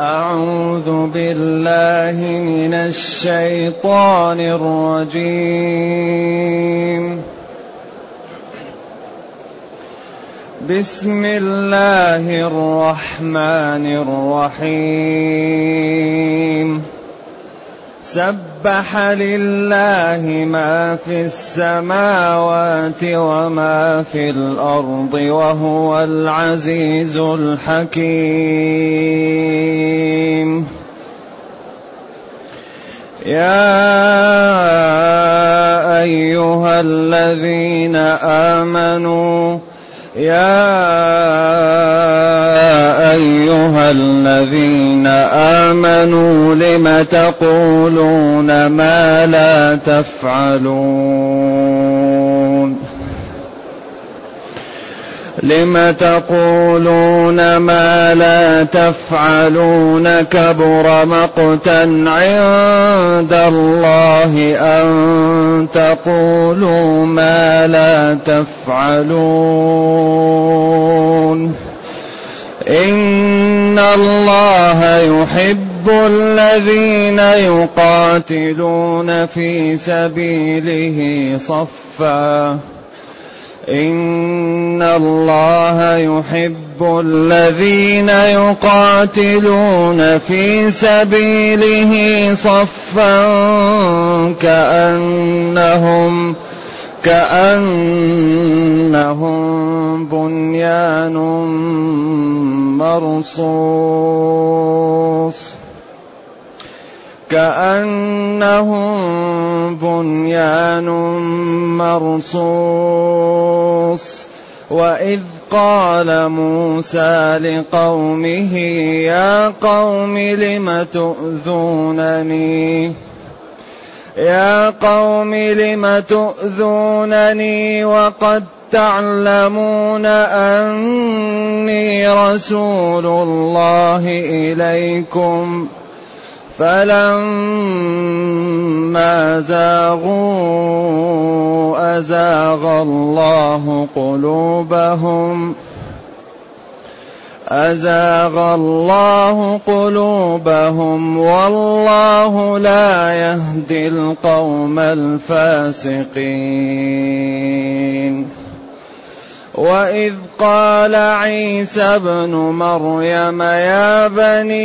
أعوذ بالله من الشيطان الرجيم. بسم الله الرحمن الرحيم. سبح لله ما في السماوات وما في الأرض وهو العزيز الحكيم. يا أيها الذين آمنوا يا أيها الذين آمنوا لم تقولون ما لا تفعلون؟ لم تقولون ما لا تفعلون كبر مقتا عند الله أن تقولوا ما لا تفعلون إن الله يحب الذين يقاتلون في سبيله صفا ان الله يحب الذين يقاتلون في سبيله صفا كانهم كانهم بنيان مرصوص كأنهم بنيان مرصوص وإذ قال موسى لقومه يا قوم لم تؤذونني؟ يا قوم لم تؤذونني وقد تعلمون أني رسول الله إليكم ۖ. فلما زاغوا أزاغ الله قلوبهم أزاغ الله قلوبهم والله لا يهدي القوم الفاسقين واذ قال عيسى ابن مريم يا بني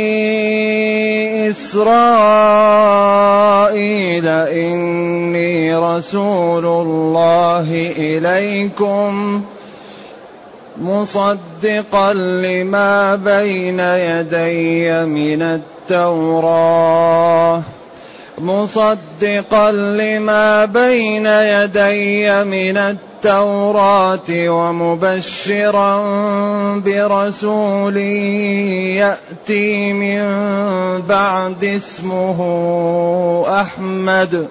اسرائيل اني رسول الله اليكم مصدقا لما بين يدي من التوراه مصدقا لما بين يدي من التوراة ومبشرا برسول يأتي من بعد اسمه أحمد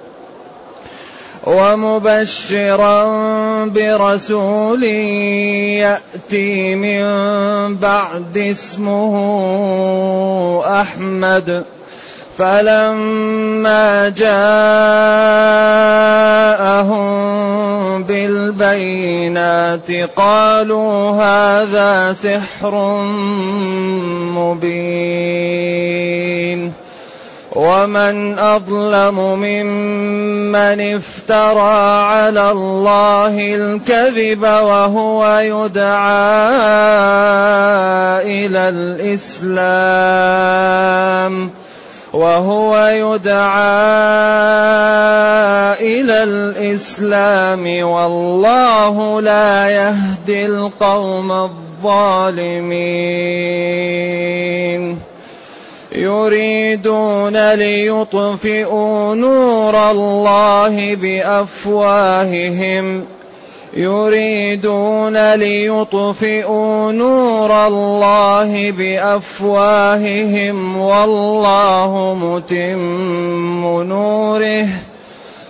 ومبشرا برسول يأتي من بعد اسمه أحمد فلما جاءهم بالبينات قالوا هذا سحر مبين ومن اظلم ممن افترى على الله الكذب وهو يدعى إلى الاسلام وهو يدعى إلى الإسلام والله لا يهدي القوم الظالمين. يريدون ليطفئوا نور الله بأفواههم. يريدون ليطفئوا نور الله بأفواههم والله متم نوره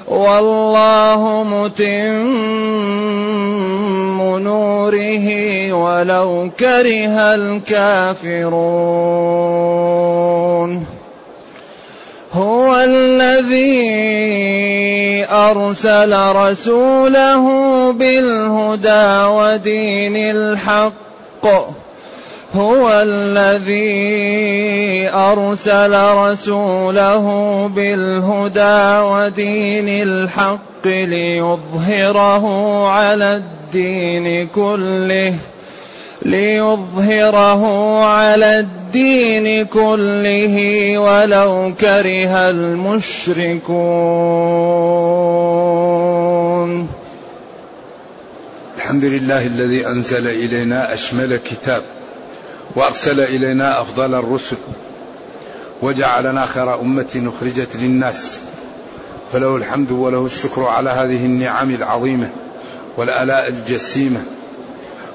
والله متم نوره ولو كره الكافرون هو الذي أرسل رسوله بالهدى ودين الحق. هو الذي أرسل رسوله بالهدى ودين الحق ليظهره على الدين كله. ليظهره على الدين كله ولو كره المشركون. الحمد لله الذي أنزل إلينا أشمل كتاب وأرسل إلينا أفضل الرسل وجعلنا خير أمة أخرجت للناس. فله الحمد وله الشكر على هذه النعم العظيمة والآلاء الجسيمة.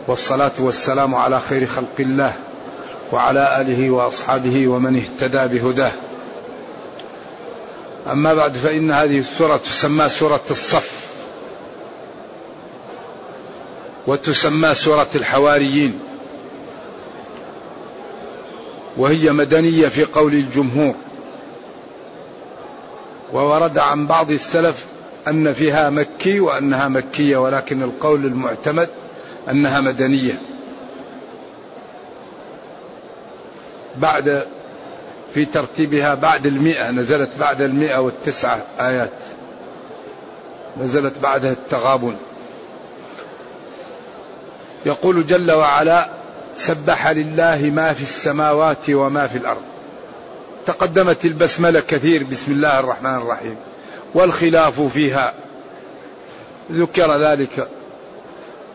والصلاة والسلام على خير خلق الله وعلى آله وأصحابه ومن اهتدى بهداه. أما بعد فإن هذه السورة تسمى سورة الصف وتسمى سورة الحواريين وهي مدنية في قول الجمهور. وورد عن بعض السلف أن فيها مكي وأنها مكية ولكن القول المعتمد أنها مدنية. بعد في ترتيبها بعد المئة نزلت بعد المئة والتسعة آيات. نزلت بعدها التغابن. يقول جل وعلا سبح لله ما في السماوات وما في الأرض. تقدمت البسملة كثير بسم الله الرحمن الرحيم. والخلاف فيها. ذكر ذلك.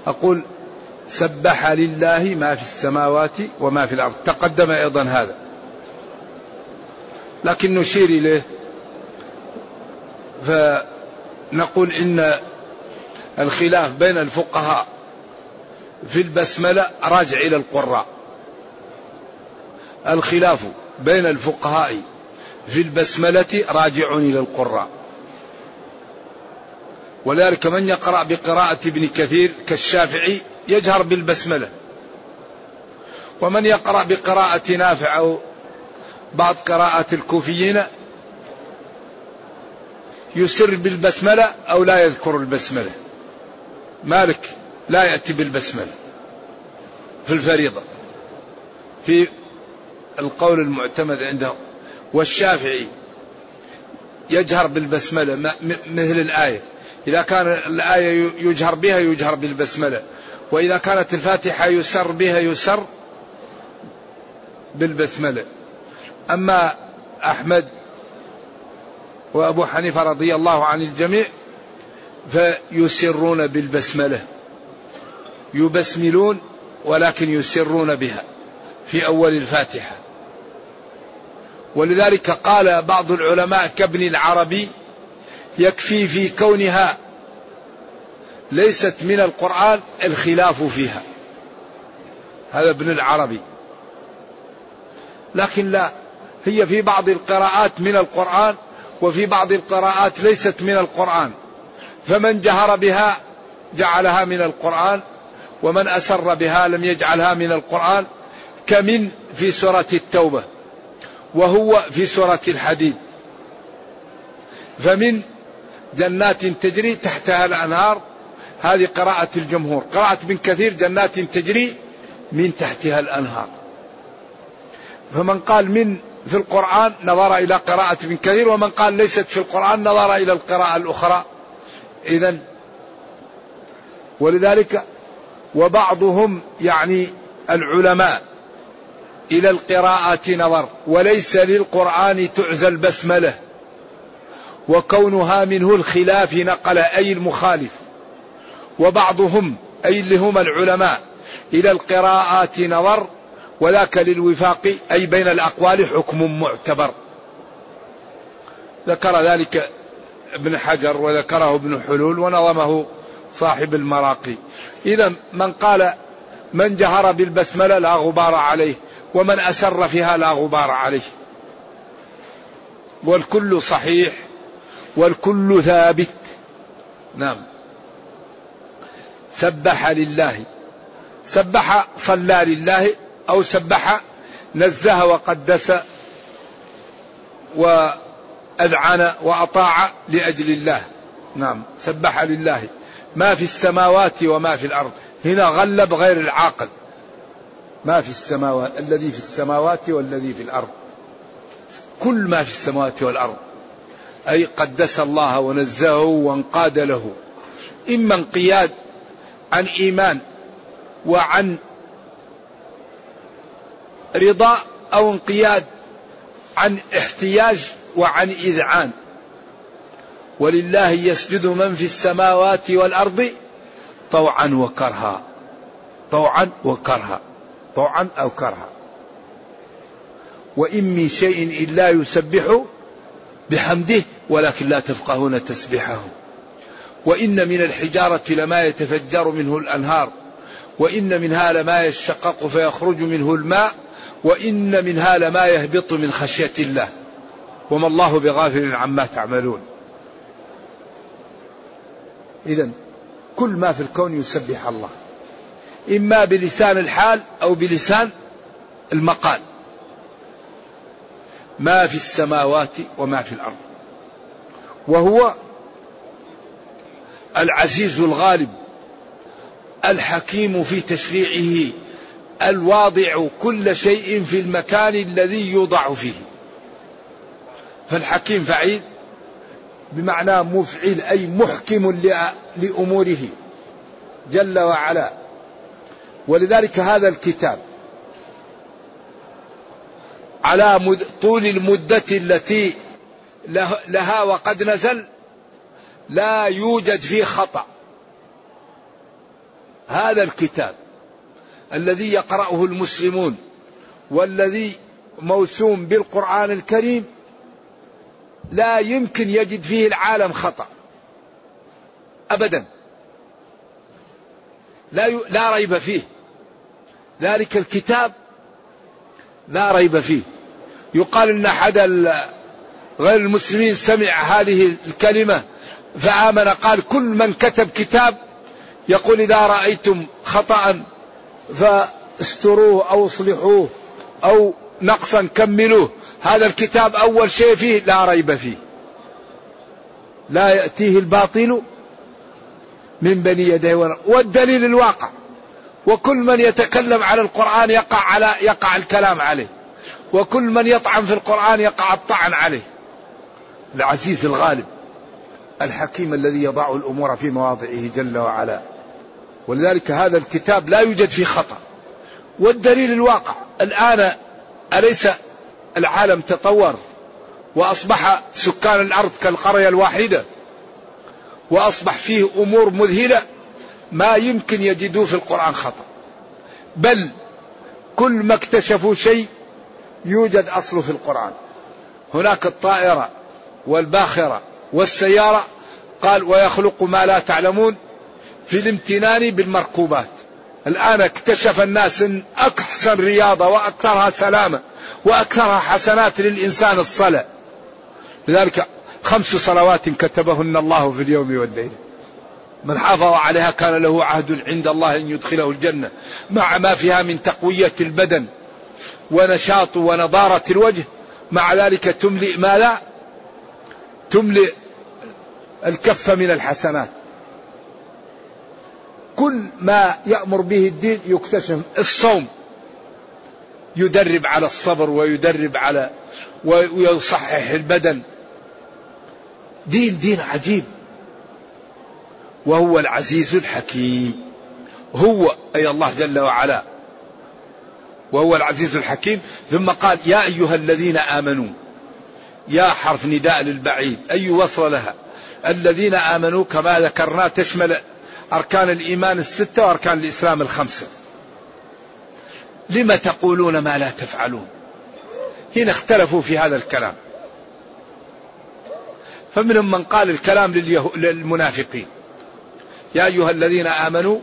أقول سبح لله ما في السماوات وما في الأرض. تقدم أيضا هذا. لكن نشير إليه. فنقول إن الخلاف بين الفقهاء في البسملة راجع إلى القراء. الخلاف بين الفقهاء في البسملة راجع إلى القراء. ولذلك من يقرأ بقراءة ابن كثير كالشافعي يجهر بالبسملة. ومن يقرأ بقراءة نافع أو بعض قراءة الكوفيين يسر بالبسملة أو لا يذكر البسملة. مالك لا يأتي بالبسملة في الفريضة. في القول المعتمد عنده. والشافعي يجهر بالبسملة مثل الآية. إذا كان الآية يجهر بها يجهر بالبسملة. وإذا كانت الفاتحة يسر بها يسر بالبسملة. أما أحمد وأبو حنيفة رضي الله عن الجميع فيسرون بالبسملة. يبسملون ولكن يسرون بها في أول الفاتحة. ولذلك قال بعض العلماء كابن العربي يكفي في كونها ليست من القرآن الخلاف فيها. هذا ابن العربي. لكن لا هي في بعض القراءات من القرآن وفي بعض القراءات ليست من القرآن. فمن جهر بها جعلها من القرآن ومن أسر بها لم يجعلها من القرآن كمن في سورة التوبة وهو في سورة الحديد. فمن جنات تجري تحتها الأنهار هذه قراءة الجمهور. قراءة ابن كثير جنات تجري من تحتها الأنهار. فمن قال من في القرآن نظر إلى قراءة ابن كثير ومن قال ليست في القرآن نظر إلى القراءة الأخرى. إذا ولذلك وبعضهم يعني العلماء إلى القراءة نظر وليس للقرآن تعزى البسملة وكونها منه الخلاف نقل أي المخالف. وبعضهم أي اللي هم العلماء إلى القراءات نظر وذاك للوفاق أي بين الأقوال حكم معتبر. ذكر ذلك ابن حجر وذكره ابن حلول ونظمه صاحب المراقي. إذا من قال من جهر بالبسملة لا غبار عليه ومن أسر فيها لا غبار عليه. والكل صحيح والكل ثابت. نعم. سبح لله. سبح صلى لله أو سبح نزه وقدس وأذعن وأطاع لأجل الله. نعم. سبح لله. ما في السماوات وما في الأرض. هنا غلب غير العاقل. ما في السماوات الذي في السماوات والذي في الأرض. كل ما في السماوات والأرض. أي قدس الله ونزهه وانقاد له. إما انقياد عن إيمان وعن رضا أو انقياد عن احتياج وعن إذعان. ولله يسجد من في السماوات والأرض طوعا وكرها. طوعا وكرها. طوعا أو كرها. وإن من شيء إلا يسبح بحمده ولكن لا تفقهون تسبحه وإن من الحجارة لما يتفجر منه الأنهار وإن منها لما يشقق فيخرج منه الماء وإن منها لما يهبط من خشية الله. وما الله بغافل عما تعملون. إذا كل ما في الكون يسبح الله. إما بلسان الحال أو بلسان المقال. ما في السماوات وما في الأرض. وهو العزيز الغالب الحكيم في تشريعه الواضع كل شيء في المكان الذي يوضع فيه. فالحكيم فعيل بمعنى مفعل أي محكم لأموره جل وعلا. ولذلك هذا الكتاب على طول المدة التي لها وقد نزل لا يوجد فيه خطأ. هذا الكتاب الذي يقرأه المسلمون والذي موسوم بالقرآن الكريم لا يمكن يجد فيه العالم خطأ. أبدا. لا لا ريب فيه. ذلك الكتاب لا ريب فيه. يقال إن أحد غير المسلمين سمع هذه الكلمة. فآمن قال كل من كتب كتاب يقول إذا رأيتم خطأ فاستروه أو اصلحوه أو نقصا كملوه. هذا الكتاب أول شيء فيه لا ريب فيه. لا يأتيه الباطل من بني يديه والدليل الواقع. وكل من يتكلم على القرآن يقع على يقع الكلام عليه. وكل من يطعن في القرآن يقع الطعن عليه. العزيز الغالب. الحكيم الذي يضع الأمور في مواضعه جل وعلا. ولذلك هذا الكتاب لا يوجد فيه خطأ. والدليل الواقع الآن أليس العالم تطور وأصبح سكان الأرض كالقرية الواحدة وأصبح فيه أمور مذهلة ما يمكن يجدوه في القرآن خطأ. بل كل ما اكتشفوا شيء يوجد أصله في القرآن. هناك الطائرة والباخرة والسيارة قال ويخلق ما لا تعلمون في الامتنان بالمركوبات. الآن اكتشف الناس أن أحسن رياضة وأكثرها سلامة وأكثرها حسنات للإنسان الصلاة. لذلك خمس صلوات كتبهن الله في اليوم والليلة من حافظ عليها كان له عهد عند الله أن يدخله الجنة مع ما فيها من تقوية البدن ونشاط ونضارة الوجه. مع ذلك تملئ ما لا؟ تملئ الكفة من الحسنات. كل ما يأمر به الدين يكتشف الصوم. يدرب على الصبر ويدرب على ويصحح البدن. دين دين عجيب. وهو العزيز الحكيم. هو أي الله جل وعلا. وهو العزيز الحكيم. ثم قال يا أيها الذين آمنوا يا حرف نداء للبعيد أي وصل لها؟ الذين آمنوا كما ذكرنا تشمل أركان الإيمان الستة وأركان الإسلام الخمسة. لم تقولون ما لا تفعلون؟ هنا اختلفوا في هذا الكلام. فمنهم من قال الكلام للمنافقين. يا أيها الذين آمنوا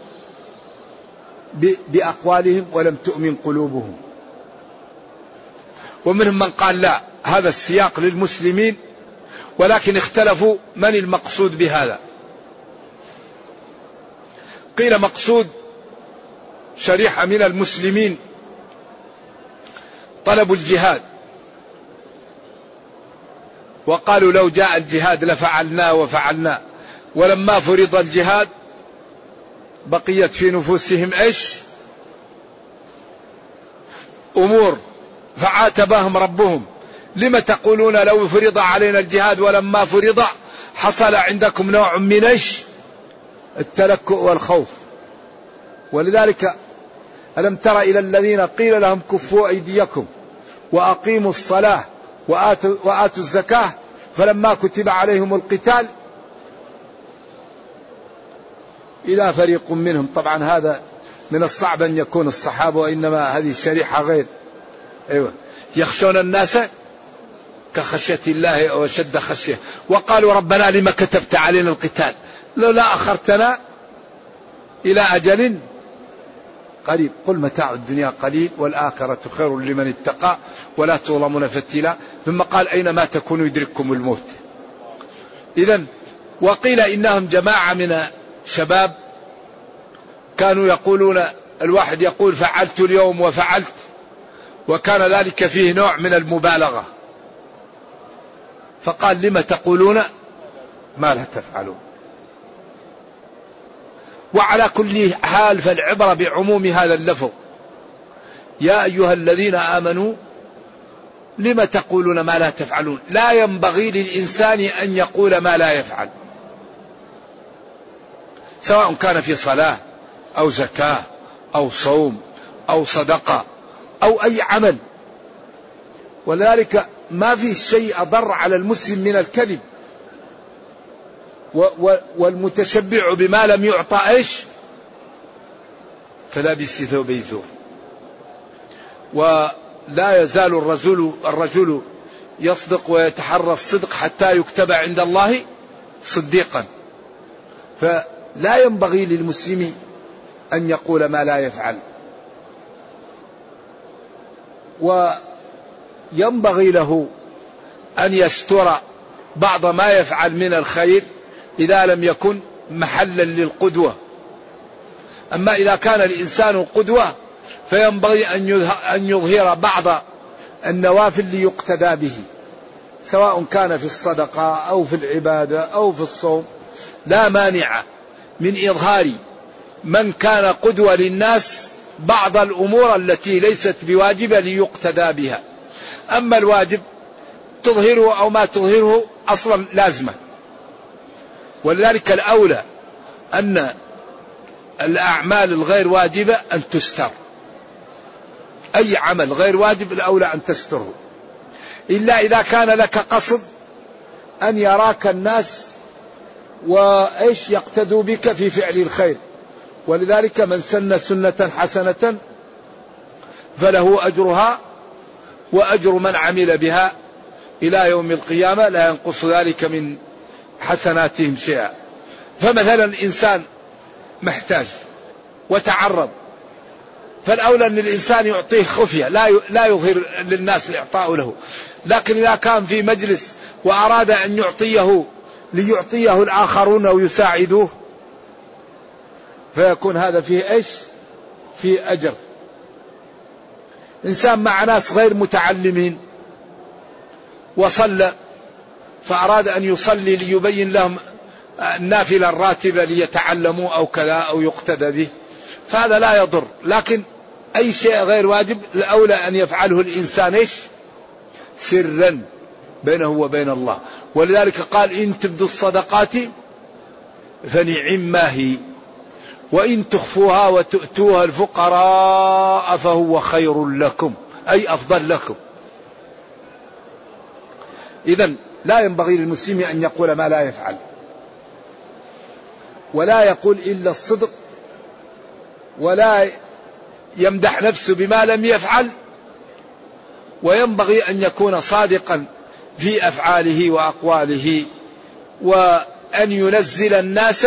بأقوالهم ولم تؤمن قلوبهم. ومنهم من قال لا هذا السياق للمسلمين ولكن اختلفوا من المقصود بهذا. قيل مقصود شريحة من المسلمين طلبوا الجهاد. وقالوا لو جاء الجهاد لفعلناه وفعلناه ولما فرض الجهاد بقيت في نفوسهم إيش؟ أمور. فعاتبهم ربهم. لم تقولون لو فرض علينا الجهاد ولما فرض حصل عندكم نوع من التلكؤ والخوف. ولذلك ألم تر إلى الذين قيل لهم كفوا أيديكم وأقيموا الصلاة وآتوا, وآتوا الزكاة فلما كتب عليهم القتال إلى فريق منهم. طبعا هذا من الصعب أن يكون الصحابة وإنما هذه الشريحة غير. أيوة. يخشون الناس كخشية الله أو أشد خشية. وقالوا ربنا لما كتبت علينا القتال. لولا أخرتنا إلى أجل قريب. قل متاع الدنيا قليل والآخرة خير لمن اتقى ولا تظلمون فتيلا. ثم قال أينما تكونوا يدرككم الموت. إذا وقيل إنهم جماعة من شباب كانوا يقولون الواحد يقول فعلت اليوم وفعلت. وكان ذلك فيه نوع من المبالغة. فقال لم تقولون ما لا تفعلون. وعلى كل حال فالعبرة بعموم هذا اللفظ. يا أيها الذين آمنوا لم تقولون ما لا تفعلون؟ لا ينبغي للإنسان أن يقول ما لا يفعل. سواء كان في صلاة أو زكاة أو صوم أو صدقة أو أي عمل. ولذلك ما في شيء أضر على المسلم من الكذب والمتشبع بما لم يعطى إيش؟ كلابس ثوبي زور. ولا يزال الرجل الرجل يصدق ويتحرى الصدق حتى يكتب عند الله صديقا. فلا ينبغي للمسلم أن يقول ما لا يفعل. وينبغي له أن يستر بعض ما يفعل من الخير إذا لم يكن محلا للقدوة. أما إذا كان الإنسان قدوة فينبغي أن يظهر بعض النوافل ليقتدى به سواء كان في الصدقة أو في العبادة أو في الصوم. لا مانع من إظهار من كان قدوة للناس بعض الأمور التي ليست بواجبة ليقتدى بها. أما الواجب تظهره أو ما تظهره أصلا لازمة. ولذلك الأولى أن الأعمال الغير واجبة أن تستر. أي عمل غير واجب الأولى أن تستره. إلا إذا كان لك قصد أن يراك الناس وإيش يقتدوا بك في فعل الخير. ولذلك من سن سنة حسنة فله أجرها وأجر من عمل بها إلى يوم القيامة لا ينقص ذلك من حسناتهم شيئا. فمثلا إنسان محتاج وتعرض فالأولى أن الإنسان يعطيه خفية لا لا يظهر للناس الإعطاء له. لكن إذا كان في مجلس وأراد أن يعطيه ليعطيه الآخرون ويساعدوه فيكون هذا فيه إيش؟ فيه أجر. إنسان مع ناس غير متعلمين وصلى فأراد أن يصلي ليبين لهم النافلة الراتبة ليتعلموا أو كذا أو يقتدى به. فهذا لا يضر. لكن أي شيء غير واجب الأولى أن يفعله الإنسان إيش؟ سرا بينه وبين الله. ولذلك قال إن تبدوا الصدقات فنعم ما هي. وإن تخفوها وتؤتوها الفقراء فهو خير لكم أي أفضل لكم. إذا لا ينبغي للمسلم أن يقول ما لا يفعل. ولا يقول إلا الصدق ولا يمدح نفسه بما لم يفعل. وينبغي أن يكون صادقا في أفعاله وأقواله وأن ينزل الناس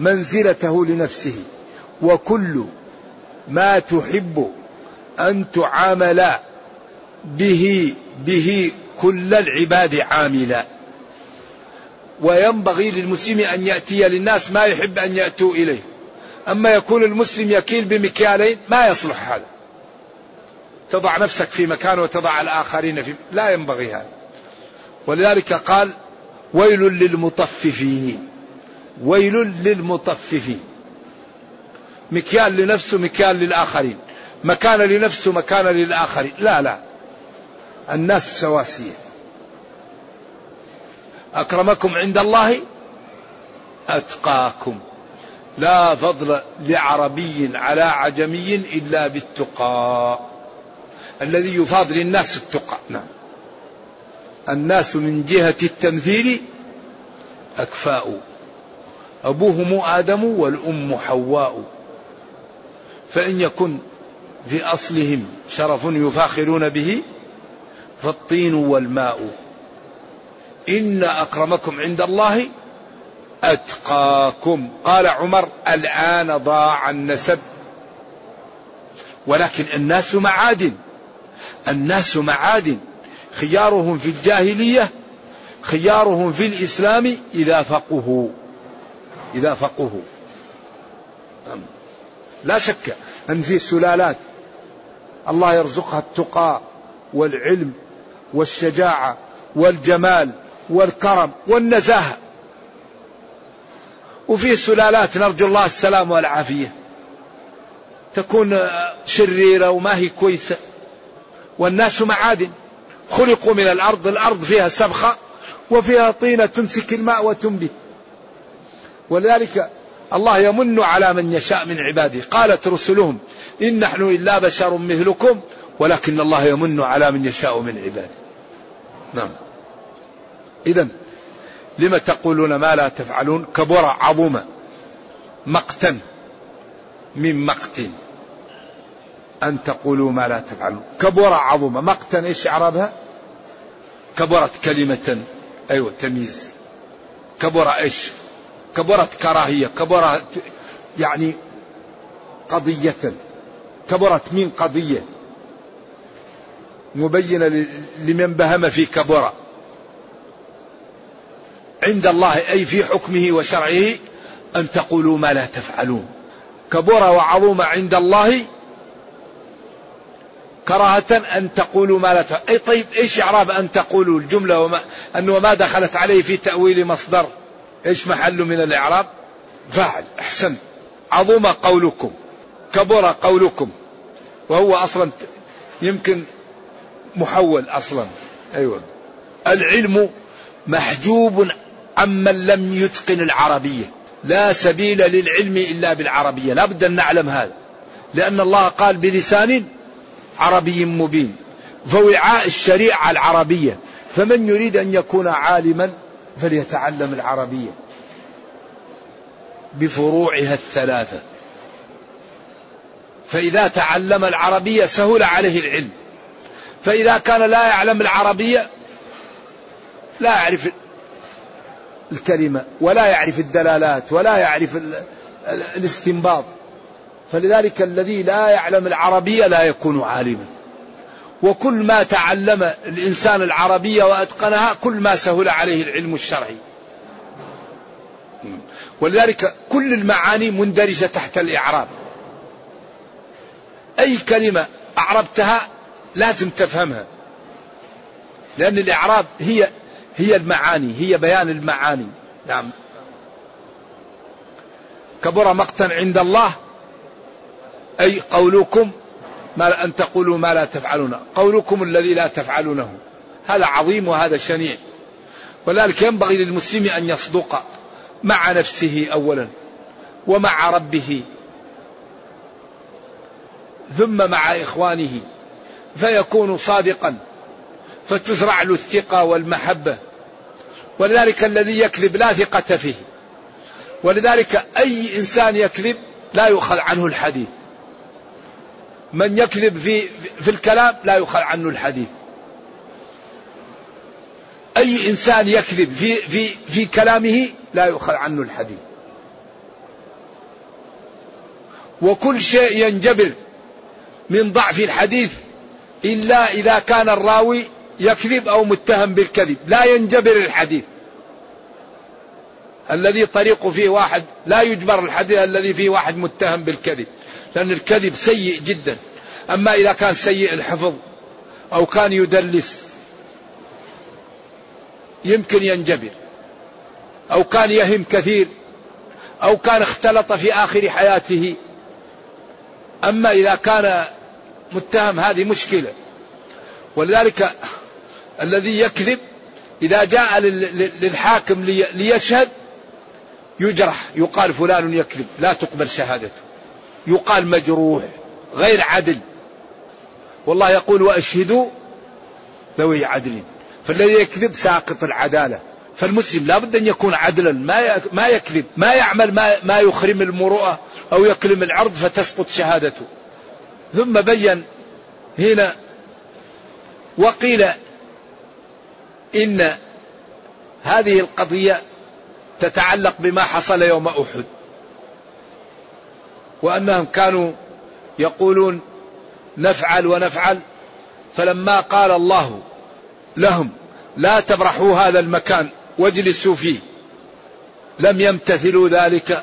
منزلته لنفسه. وكل ما تحب أن تعامل به به كل العباد عاملا. وينبغي للمسلم أن يأتي للناس ما يحب أن يأتوا إليه. أما يكون المسلم يكيل بمكيالين ما يصلح هذا. تضع نفسك في مكان وتضع الآخرين في لا ينبغي هذا. ولذلك قال ويل للمطففين. ويل للمطففين مكيال لنفسه مكيال للآخرين. مكان لنفسه مكان للآخرين. لا لا. الناس سواسية. أكرمكم عند الله أتقاكم. لا فضل لعربي على عجمي إلا بالتقى. الذي يفاضل الناس التقى. نعم. الناس من جهة التمثيل أكفاء. أبوهم آدم والأم حواء. فإن يكن في أصلهم شرف يفاخرون به فالطين والماء. إن أكرمكم عند الله أتقاكم. قال عمر الآن ضاع النسب. ولكن الناس معادن. الناس معادن. خيارهم في الجاهلية خيارهم في الإسلام إذا فقهوا. إذا فقهوا. لا شك أن في سلالات الله يرزقها التقى والعلم والشجاعة والجمال والكرم والنزاهة. وفي سلالات نرجو الله السلام والعافية. تكون شريرة وما هي كويسة. والناس معادن. خلقوا من الأرض الأرض فيها سبخة وفيها طينة تمسك الماء وتنبت. ولذلك الله يمن على من يشاء من عباده. قالت رسلهم إن نحن إلا بشر مثلكم ولكن الله يمن على من يشاء من عباده. نعم. إذا لم تقولون ما لا تفعلون؟ كبر عظم مقتا من مقت أن تقولوا ما لا تفعلون. كبر عظم مقتا إيش إعرابها؟ كبرت كلمة أيوة تمييز. كبر إيش؟ كبرت كراهية كبرت يعني قضية كبرت من قضية. مبينة لمن بهم في كبر. عند الله أي في حكمه وشرعه أن تقولوا ما لا تفعلون. كبر وعظوم عند الله كراهة أن تقولوا ما لا تفعلون أي طيب إيش إعراب أن تقولوا الجملة وما أنه ما دخلت عليه في تأويل مصدر؟ إيش محله من الإعراب؟ فاعل أحسن. عظم قولكم كبر قولكم. وهو أصلا يمكن محول أصلا. أيوة. العلم محجوب عمن لم يتقن العربية. لا سبيل للعلم إلا بالعربية. لا بد أن نعلم هذا. لأن الله قال بلسان عربي مبين. فوعاء الشريعة العربية. فمن يريد أن يكون عالما فليتعلم العربية بفروعها الثلاثة. فإذا تعلم العربية سهل عليه العلم. فإذا كان لا يعلم العربية لا يعرف الكلمة ولا يعرف الدلالات ولا يعرف الاستنباط. فلذلك الذي لا يعلم العربية لا يكون عالما. وكل ما تعلم الإنسان العربية وأتقنها كل ما سهل عليه العلم الشرعي. ولذلك كل المعاني مندرجة تحت الإعراب. أي كلمة أعربتها لازم تفهمها. لأن الإعراب هي هي المعاني هي بيان المعاني. نعم. كبر مقتا عند الله أي قولكم ما أن تقولوا ما لا تفعلون. قولكم الذي لا تفعلونه. هذا عظيم وهذا شنيع. ولذلك ينبغي للمسلم أن يصدق مع نفسه أولا ومع ربه. ثم مع إخوانه. فيكون صادقا. فتزرع له الثقة والمحبة. ولذلك الذي يكذب لا ثقة فيه. ولذلك أي إنسان يكذب لا يؤخذ عنه الحديث. من يكذب في في الكلام لا يؤخذ عنه الحديث. أي إنسان يكذب في في في كلامه لا يؤخذ عنه الحديث. وكل شيء ينجبر من ضعف الحديث إلا إذا كان الراوي يكذب أو متهم بالكذب. لا ينجبر الحديث. الذي طريق فيه واحد لا يجبر الحديث الذي فيه واحد متهم بالكذب. لأن الكذب سيء جدا. أما إذا كان سيء الحفظ أو كان يدلس يمكن ينجبر. أو كان يهم كثير أو كان اختلط في آخر حياته. أما إذا كان متهم هذه مشكلة. ولذلك الذي يكذب إذا جاء للحاكم ليشهد يجرح يقال فلان يكذب لا تقبل شهادته. يقال مجروح غير عدل. والله يقول وأشهدوا ذوي عدل. فالذي يكذب ساقط العدالة. فالمسلم لا بد أن يكون عدلا. ما ما يكذب ما يعمل ما ما يخرم المروءه أو يكلم العرض فتسقط شهادته. ثم بين هنا وقيل إن هذه القضية تتعلق بما حصل يوم أحد. وأنهم كانوا يقولون نفعل ونفعل فلما قال الله لهم لا تبرحوا هذا المكان واجلسوا فيه لم يمتثلوا ذلك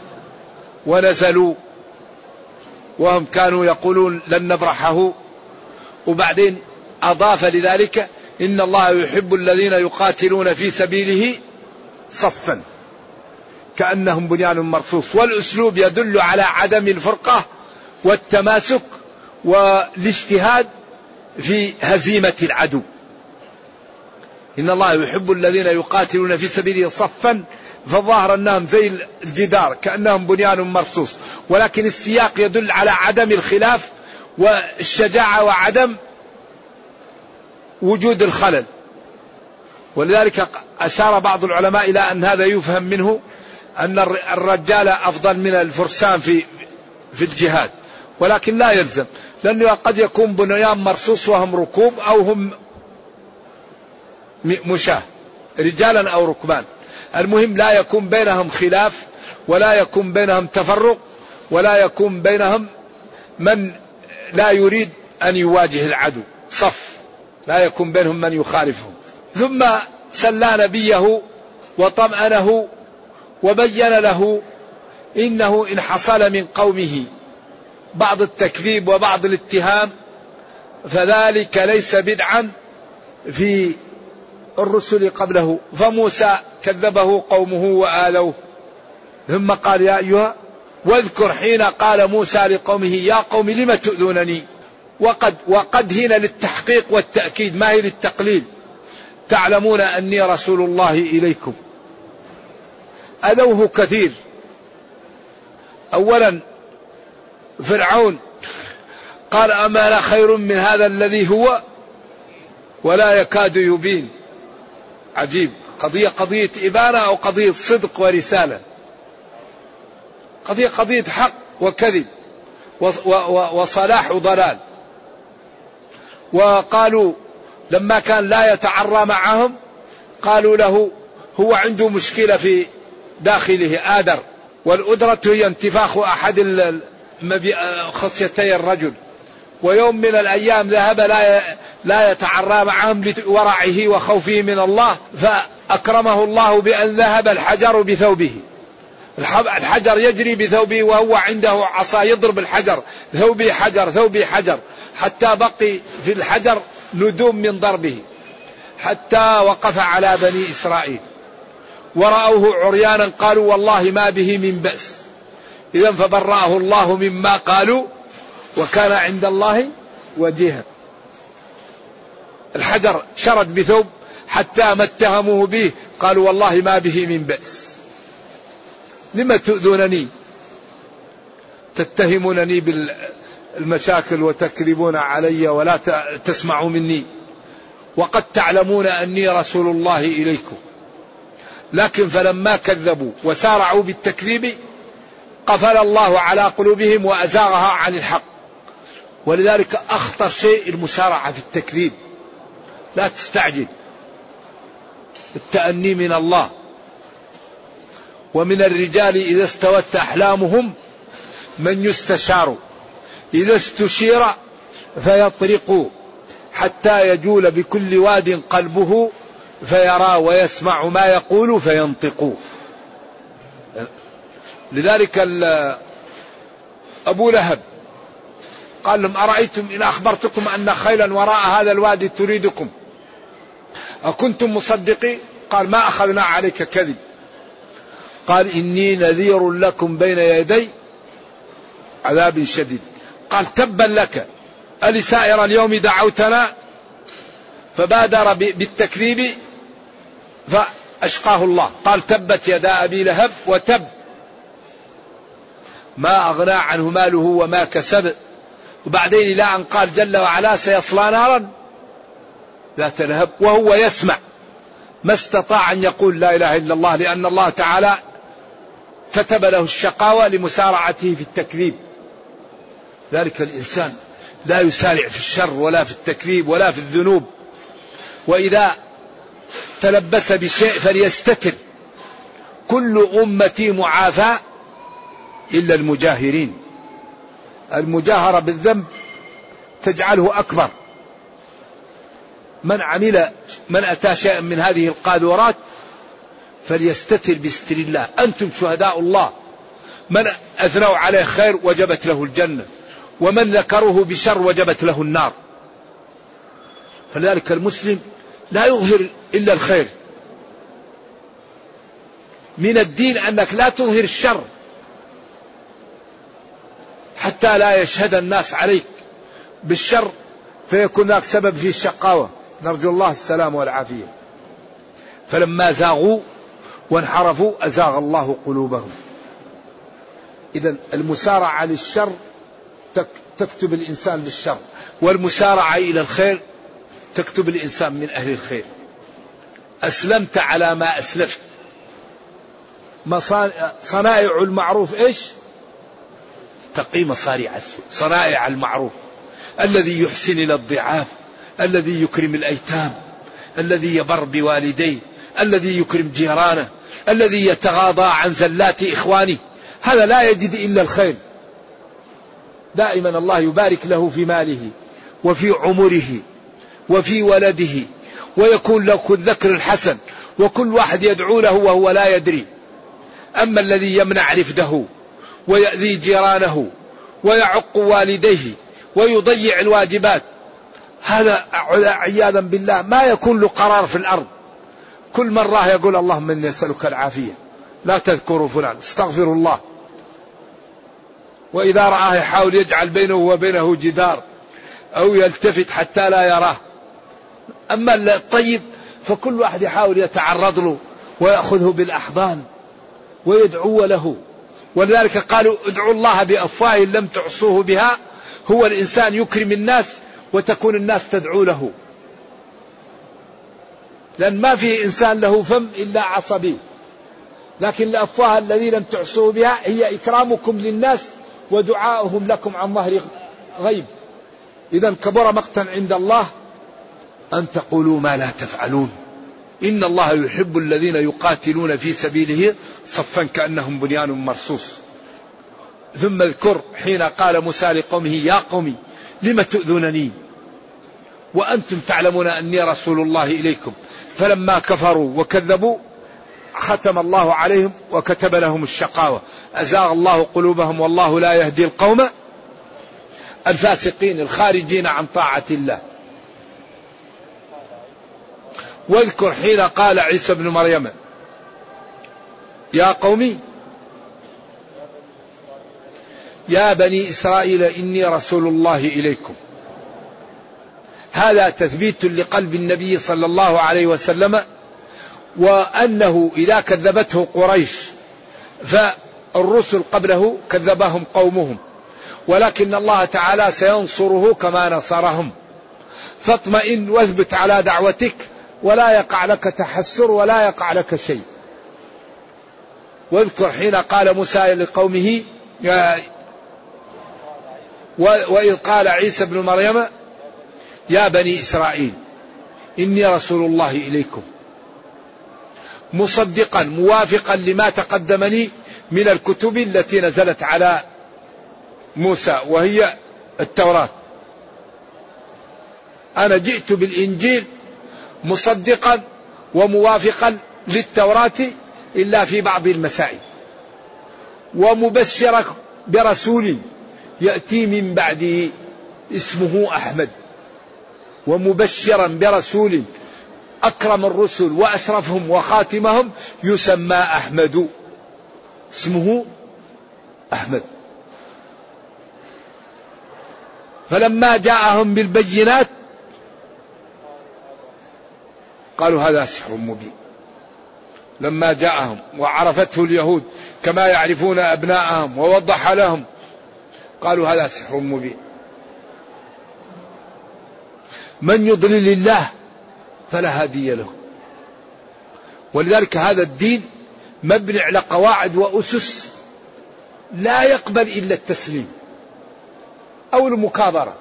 ونزلوا وهم كانوا يقولون لن نبرحه. وبعدين أضاف لذلك إن الله يحب الذين يقاتلون في سبيله صفا. كأنهم بنيان مرصوص. والأسلوب يدل على عدم الفرقة والتماسك والاجتهاد في هزيمة العدو. إن الله يحب الذين يقاتلون في سبيله صفا فظاهر أنهم زي الجدار كأنهم بنيان مرصوص. ولكن السياق يدل على عدم الخلاف والشجاعة وعدم وجود الخلل. ولذلك أشار بعض العلماء إلى أن هذا يفهم منه أن الرجال أفضل من الفرسان في في الجهاد ولكن لا يلزم لأنه قد يكون بنيان مرصوص وهم ركوب أو هم مشاة رجالا أو ركبان. المهم لا يكون بينهم خلاف ولا يكون بينهم تفرق ولا يكون بينهم من لا يريد أن يواجه العدو صف لا يكون بينهم من يخالفهم. ثم سلى نبيه وطمأنه وبين له إنه إن حصل من قومه بعض التكذيب وبعض الاتهام فذلك ليس بدعا في الرسل قبله. فموسى كذبه قومه وآلوه. ثم قال يا أيها واذكر حين قال موسى لقومه يا قوم لم تؤذونني؟ وقد وقد هنا للتحقيق والتأكيد ما هي للتقليل؟ تعلمون أني رسول الله إليكم. أذوه كثير. أولا فرعون قال أما لا خير من هذا الذي هو؟ ولا يكاد يبين. عجيب. قضية قضية إبانة أو قضية صدق ورسالة. قضية قضية حق وكذب وصلاح وضلال. وقالوا لما كان لا يتعرى معهم قالوا له هو عنده مشكلة في داخله آدر والأدرة هي انتفاخ أحد خصيتي الرجل. ويوم من الأيام ذهب لا لا يتعرى معهم لورعه وخوفه من الله فأكرمه الله بأن ذهب الحجر بثوبه. الحجر يجري بثوبه وهو عنده عصا يضرب الحجر. ثوبي حجر ثوبي حجر. حتى بقي في الحجر ندوم من ضربه. حتى وقف على بني إسرائيل. ورأوه عريانا قالوا والله ما به من بأس. إذا فبرأه الله مما قالوا وكان عند الله وجيها. الحجر شرد بثوب حتى ما اتهموه به قالوا والله ما به من بأس. لم تؤذونني؟ تتهمونني بالمشاكل وتكذبون علي ولا تسمعوا مني. وقد تعلمون أني رسول الله إليكم. لكن فلما كذبوا وسارعوا بالتكذيب قفل الله على قلوبهم وأزاغها عن الحق. ولذلك أخطر شيء المسارعة في التكذيب. لا تستعجل. التأني من الله. ومن الرجال إذا استوت أحلامهم من يستشار. إذا استشير فيطرق حتى يجول بكل واد قلبه فيرى ويسمع ما يقول فينطق. لذلك أبو لهب قال لهم أرأيتم إن أخبرتكم أن خيلا وراء هذا الوادي تريدكم؟ أكنتم مصدقين؟ قال ما أخذنا عليك كذب. قال إني نذير لكم بين يدي عذاب شديد. قال تبا لك ألسائر اليوم دعوتنا؟ فبادر بالتكذيب فأشقاه الله. قال تبت يدا أبي لهب وتب. ما أغنى عنه ماله وما كسب. وبعدين إلى أن قال جل وعلا سيصلى نارا. ذات لهب وهو يسمع. ما استطاع أن يقول لا إله إلا الله لأن الله تعالى كتب له الشقاوة لمسارعته في التكذيب. ذلك الإنسان لا يسارع في الشر ولا في التكذيب ولا في الذنوب. وإذا تلبس بشيء فليستتر. كل أمتي معافى إلا المجاهرين. المجاهرة بالذنب تجعله أكبر. من عمل من أتى شيئا من هذه القاذورات فليستتر بستر الله. أنتم شهداء الله. من أثنوا عليه خير وجبت له الجنة. ومن ذكروه بشر وجبت له النار. فلذلك المسلم لا يظهر إلا الخير. من الدين أنك لا تظهر الشر حتى لا يشهد الناس عليك. بالشر فيكون ذاك سبب في الشقاوة. نرجو الله السلام والعافية. فلما زاغوا وانحرفوا أزاغ الله قلوبهم. إذا المسارعة للشر تكتب الإنسان للشر والمسارعة إلى الخير تكتب الإنسان من أهل الخير. أسلمت على ما أسلفت. صنائع المعروف إيش؟ تقي مصارع السوء صنائع المعروف. الذي يحسن إلى الضعاف. الذي يكرم الأيتام. الذي يبر بوالديه. الذي يكرم جيرانه. الذي يتغاضى عن زلات إخوانه. هذا لا يجد إلا الخير. دائما الله يبارك له في ماله وفي عمره. وفي ولده ويكون له الذكر الحسن وكل واحد يدعو له وهو لا يدري. أما الذي يمنع رفده ويأذي جيرانه ويعق والديه ويضيع الواجبات هذا عياذا بالله ما يكون له قرار في الأرض. كل مرة يقول اللهم إني أسألك العافية لا تذكروا فلان استغفر الله. وإذا رآه يحاول يجعل بينه وبينه جدار أو يلتفت حتى لا يراه. أما الطيب فكل واحد يحاول يتعرض له ويأخذه بالأحضان ويدعو له. ولذلك قالوا ادعوا الله بأفواه لم تعصوه بها. هو الإنسان يكرم الناس وتكون الناس تدعو له. لأن ما في إنسان له فم إلا عصبي. لكن الأفواه الذي لم تعصوا بها هي إكرامكم للناس ودعاؤهم لكم عن ظهر غيب. إذا كبر مقتا عند الله أن تقولوا ما لا تفعلون. إن الله يحب الذين يقاتلون في سبيله صفا كأنهم بنيان مرصوص. ثم اذكر حين قال موسى لقومه يا قوم لم تؤذونني? وأنتم تعلمون أني رسول الله إليكم. فلما كفروا وكذبوا ختم الله عليهم وكتب لهم الشقاوة. أزاغ الله قلوبهم والله لا يهدي القوم الفاسقين الخارجين عن طاعة الله. واذكر حين قال عيسى ابن مريم يا قومي يا بني إسرائيل إني رسول الله إليكم. هذا تثبيت لقلب النبي صلى الله عليه وسلم وأنه إذا كذبته قريش فالرسل قبله كذبهم قومهم ولكن الله تعالى سينصره كما نصرهم. فاطمئن واثبت على دعوتك ولا يقع لك تحسر ولا يقع لك شيء. واذكر حين قال موسى لقومه وإذ قال عيسى ابن مريم يا بني إسرائيل إني رسول الله إليكم. مصدقا موافقا لما تقدمني من الكتب التي نزلت على موسى وهي التوراة. أنا جئت بالإنجيل مصدقا وموافقا للتوراة إلا في بعض المسائل. ومبشرا برسول يأتي من بعده اسمه أحمد. ومبشرا برسول أكرم الرسل وأشرفهم وخاتمهم يسمى أحمد. اسمه أحمد. فلما جاءهم بالبينات قالوا هذا سحر مبين. لما جاءهم وعرفته اليهود كما يعرفون أبناءهم ووضح لهم قالوا هذا سحر مبين. من يضلل الله فلا هادي له. ولذلك هذا الدين مبني على قواعد وأسس لا يقبل إلا التسليم أو المكابرة.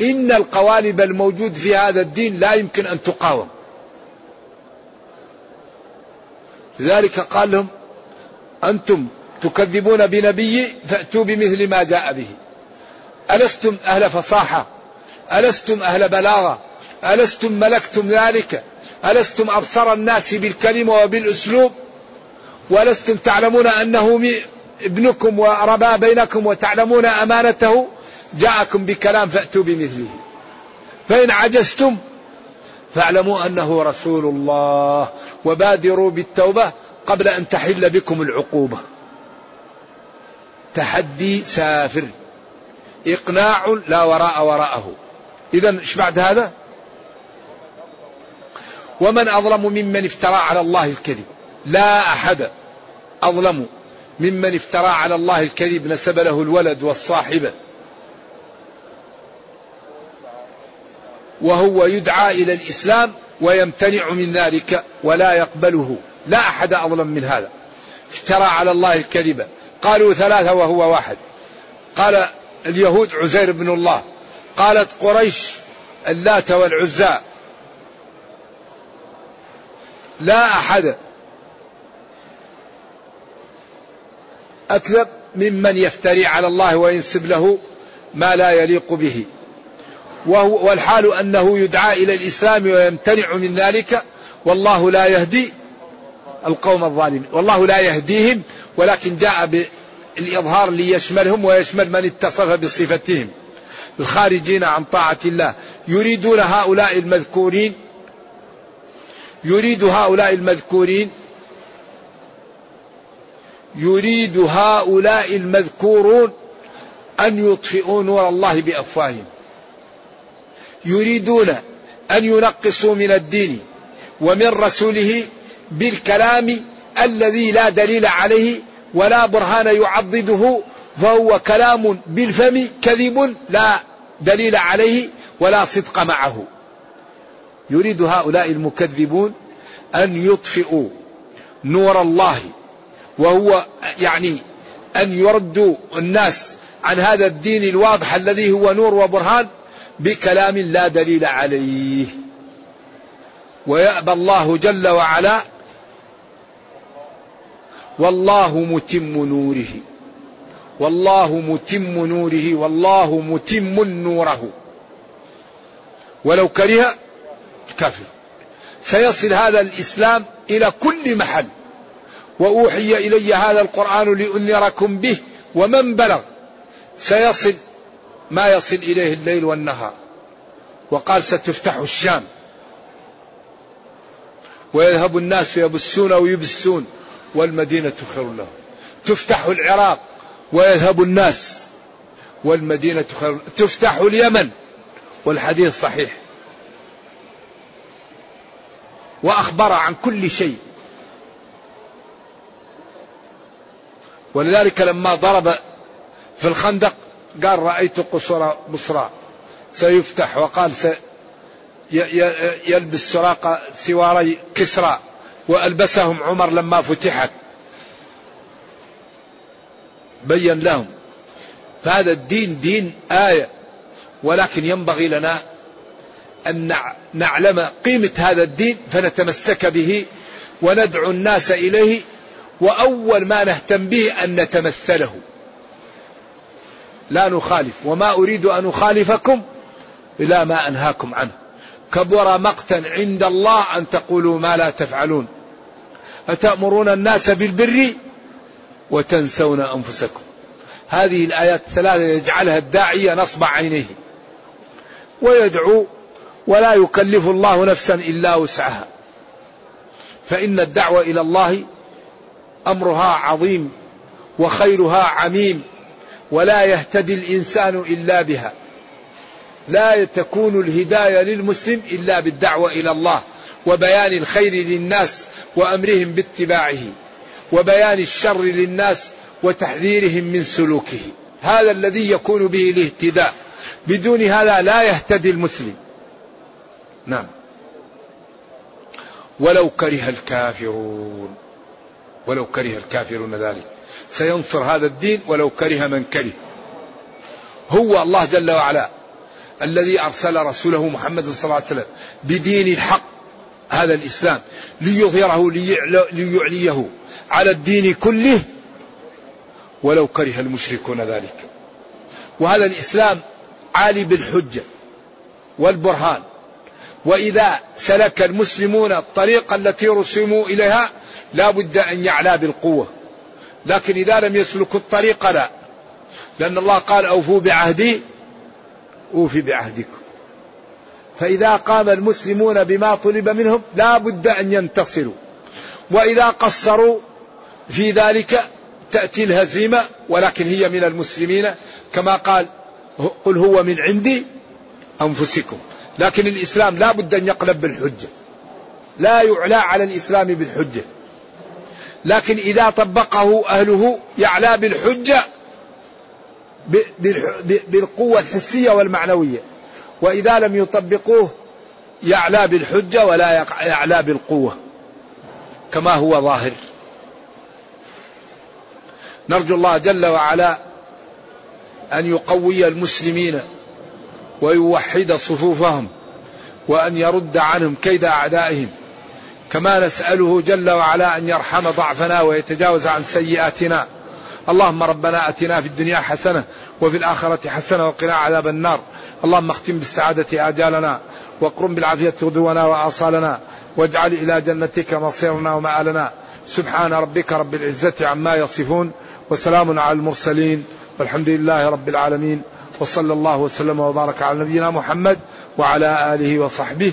إن القوالب الموجود في هذا الدين لا يمكن أن تقاوم. لذلك قال لهم أنتم تكذبون بنبي فأتوا بمثل ما جاء به. ألستم أهل فصاحة؟ ألستم أهل بلاغة؟ ألستم ملكتم ذلك؟ ألستم أبصر الناس بالكلمة وبالأسلوب؟ ولستم تعلمون أنه ابنكم وربا بينكم وتعلمون أمانته؟ جاءكم بكلام فأتوا بمثله. فإن عجزتم فاعلموا أنه رسول الله وبادروا بالتوبة قبل أن تحل بكم العقوبة. تحدي سافر إقناع لا وراء وراءه. اذا إيش بعد هذا؟ ومن أظلم ممن افترى على الله الكذب. لا أحد أظلم ممن افترى على الله الكذب نسب له الولد والصاحبه وهو يدعى إلى الإسلام ويمتنع من ذلك ولا يقبله. لا أحد أظلم من هذا. افترى على الله الكذب. قالوا ثلاثة وهو واحد. قال اليهود عزير بن الله. قالت قريش اللات والعزى. لا أحد أكذب ممن يفتري على الله وينسب له ما لا يليق به. وهو والحال أنه يدعى إلى الإسلام ويمتنع من ذلك والله لا يهدي القوم الظالمين والله لا يهديهم ولكن جاء بالإظهار ليشملهم ويشمل من اتصف بصفتهم. الخارجين عن طاعة الله. يريدون هؤلاء المذكورين يريد هؤلاء المذكورين يريد هؤلاء المذكورون أن يطفئوا نور الله بأفواههم. يريدون أن ينقصوا من الدين ومن رسوله بالكلام الذي لا دليل عليه ولا برهان يعضده فهو كلام بالفم كذب لا دليل عليه ولا صدق معه. يريد هؤلاء المكذبون أن يطفئوا نور الله وهو يعني أن يردوا الناس عن هذا الدين الواضح الذي هو نور وبرهان بكلام لا دليل عليه. ويأبى الله جل وعلا والله متم نوره. والله متم نوره والله متم نوره. ولو كره الكافر. سيصل هذا الإسلام إلى كل محل. وأوحي إلي هذا القرآن لأنذركم به ومن بلغ. سيصل ما يصل إليه الليل والنهار. وقال ستفتح الشام. ويذهب الناس يبسون ويبسون والمدينة خير لهم. تفتح العراق ويذهب الناس والمدينة خير تفتح اليمن والحديث صحيح. وأخبر عن كل شيء. ولذلك لما ضرب في الخندق قال رأيت قصر بصرى سيفتح وقال سي يلبس سراق ثواري كسرى وألبسهم عمر لما فتحت. بين لهم. فهذا الدين دين آية ولكن ينبغي لنا أن نعلم قيمة هذا الدين فنتمسك به وندعو الناس إليه وأول ما نهتم به أن نتمثله. لا نخالف وما أريد أن أخالفكم إلى ما أنهاكم عنه. كبر مقتا عند الله أن تقولوا ما لا تفعلون. أتأمرون الناس بالبر وتنسون أنفسكم. هذه الآيات الثلاثة يجعلها الداعية نصب عينيه. ويدعو ولا يكلف الله نفسا إلا وسعها. فإن الدعوة إلى الله أمرها عظيم وخيرها عميم. ولا يهتدي الإنسان إلا بها. لا تكون الهداية للمسلم إلا بالدعوة إلى الله وبيان الخير للناس وأمرهم باتباعه وبيان الشر للناس وتحذيرهم من سلوكه. هذا الذي يكون به الاهتداء. بدون هذا لا يهتدي المسلم. نعم. ولو كره الكافرون. ولو كره الكافرون ذلك. سينصر هذا الدين ولو كره من كره. هو الله جل وعلا الذي أرسل رسوله محمد صلى الله عليه وسلم بدين الحق هذا الإسلام ليظهره ليعليه على الدين كله ولو كره المشركون ذلك. وهذا الإسلام عالي بالحجة والبرهان. وإذا سلك المسلمون الطريقة التي رسموا إليها لا بد أن يعلى بالقوة. لكن إذا لم يسلكوا الطريق لا. لأن الله قال أوفوا بعهدي أوفي بعهدكم. فإذا قام المسلمون بما طلب منهم لا بد أن ينتصروا. وإذا قصروا في ذلك تأتي الهزيمة ولكن هي من المسلمين. كما قال قل هو من عندي أنفسكم. لكن الإسلام لا بد أن يقلب بالحجة. لا يعلى على الإسلام بالحجة. لكن إذا طبقه أهله يعلى بالحجة بالقوة الحسية والمعنوية. وإذا لم يطبقوه يعلى بالحجة ولا يعلى بالقوة كما هو ظاهر. نرجو الله جل وعلا أن يقوي المسلمين ويوحد صفوفهم وأن يرد عنهم كيد أعدائهم. كما نسأله جل وعلا أن يرحم ضعفنا ويتجاوز عن سيئاتنا. اللهم ربنا أتنا في الدنيا حسنة وفي الآخرة حسنة وقنا عذاب النار. اللهم اختم بالسعادة آجالنا واقرم بالعافية غدونا وآصالنا واجعل إلى جنتك مصيرنا ومآلنا. سبحان ربك رب العزة عما يصفون وسلام على المرسلين. والحمد لله رب العالمين. وصلى الله وسلم وبارك على نبينا محمد وعلى آله وصحبه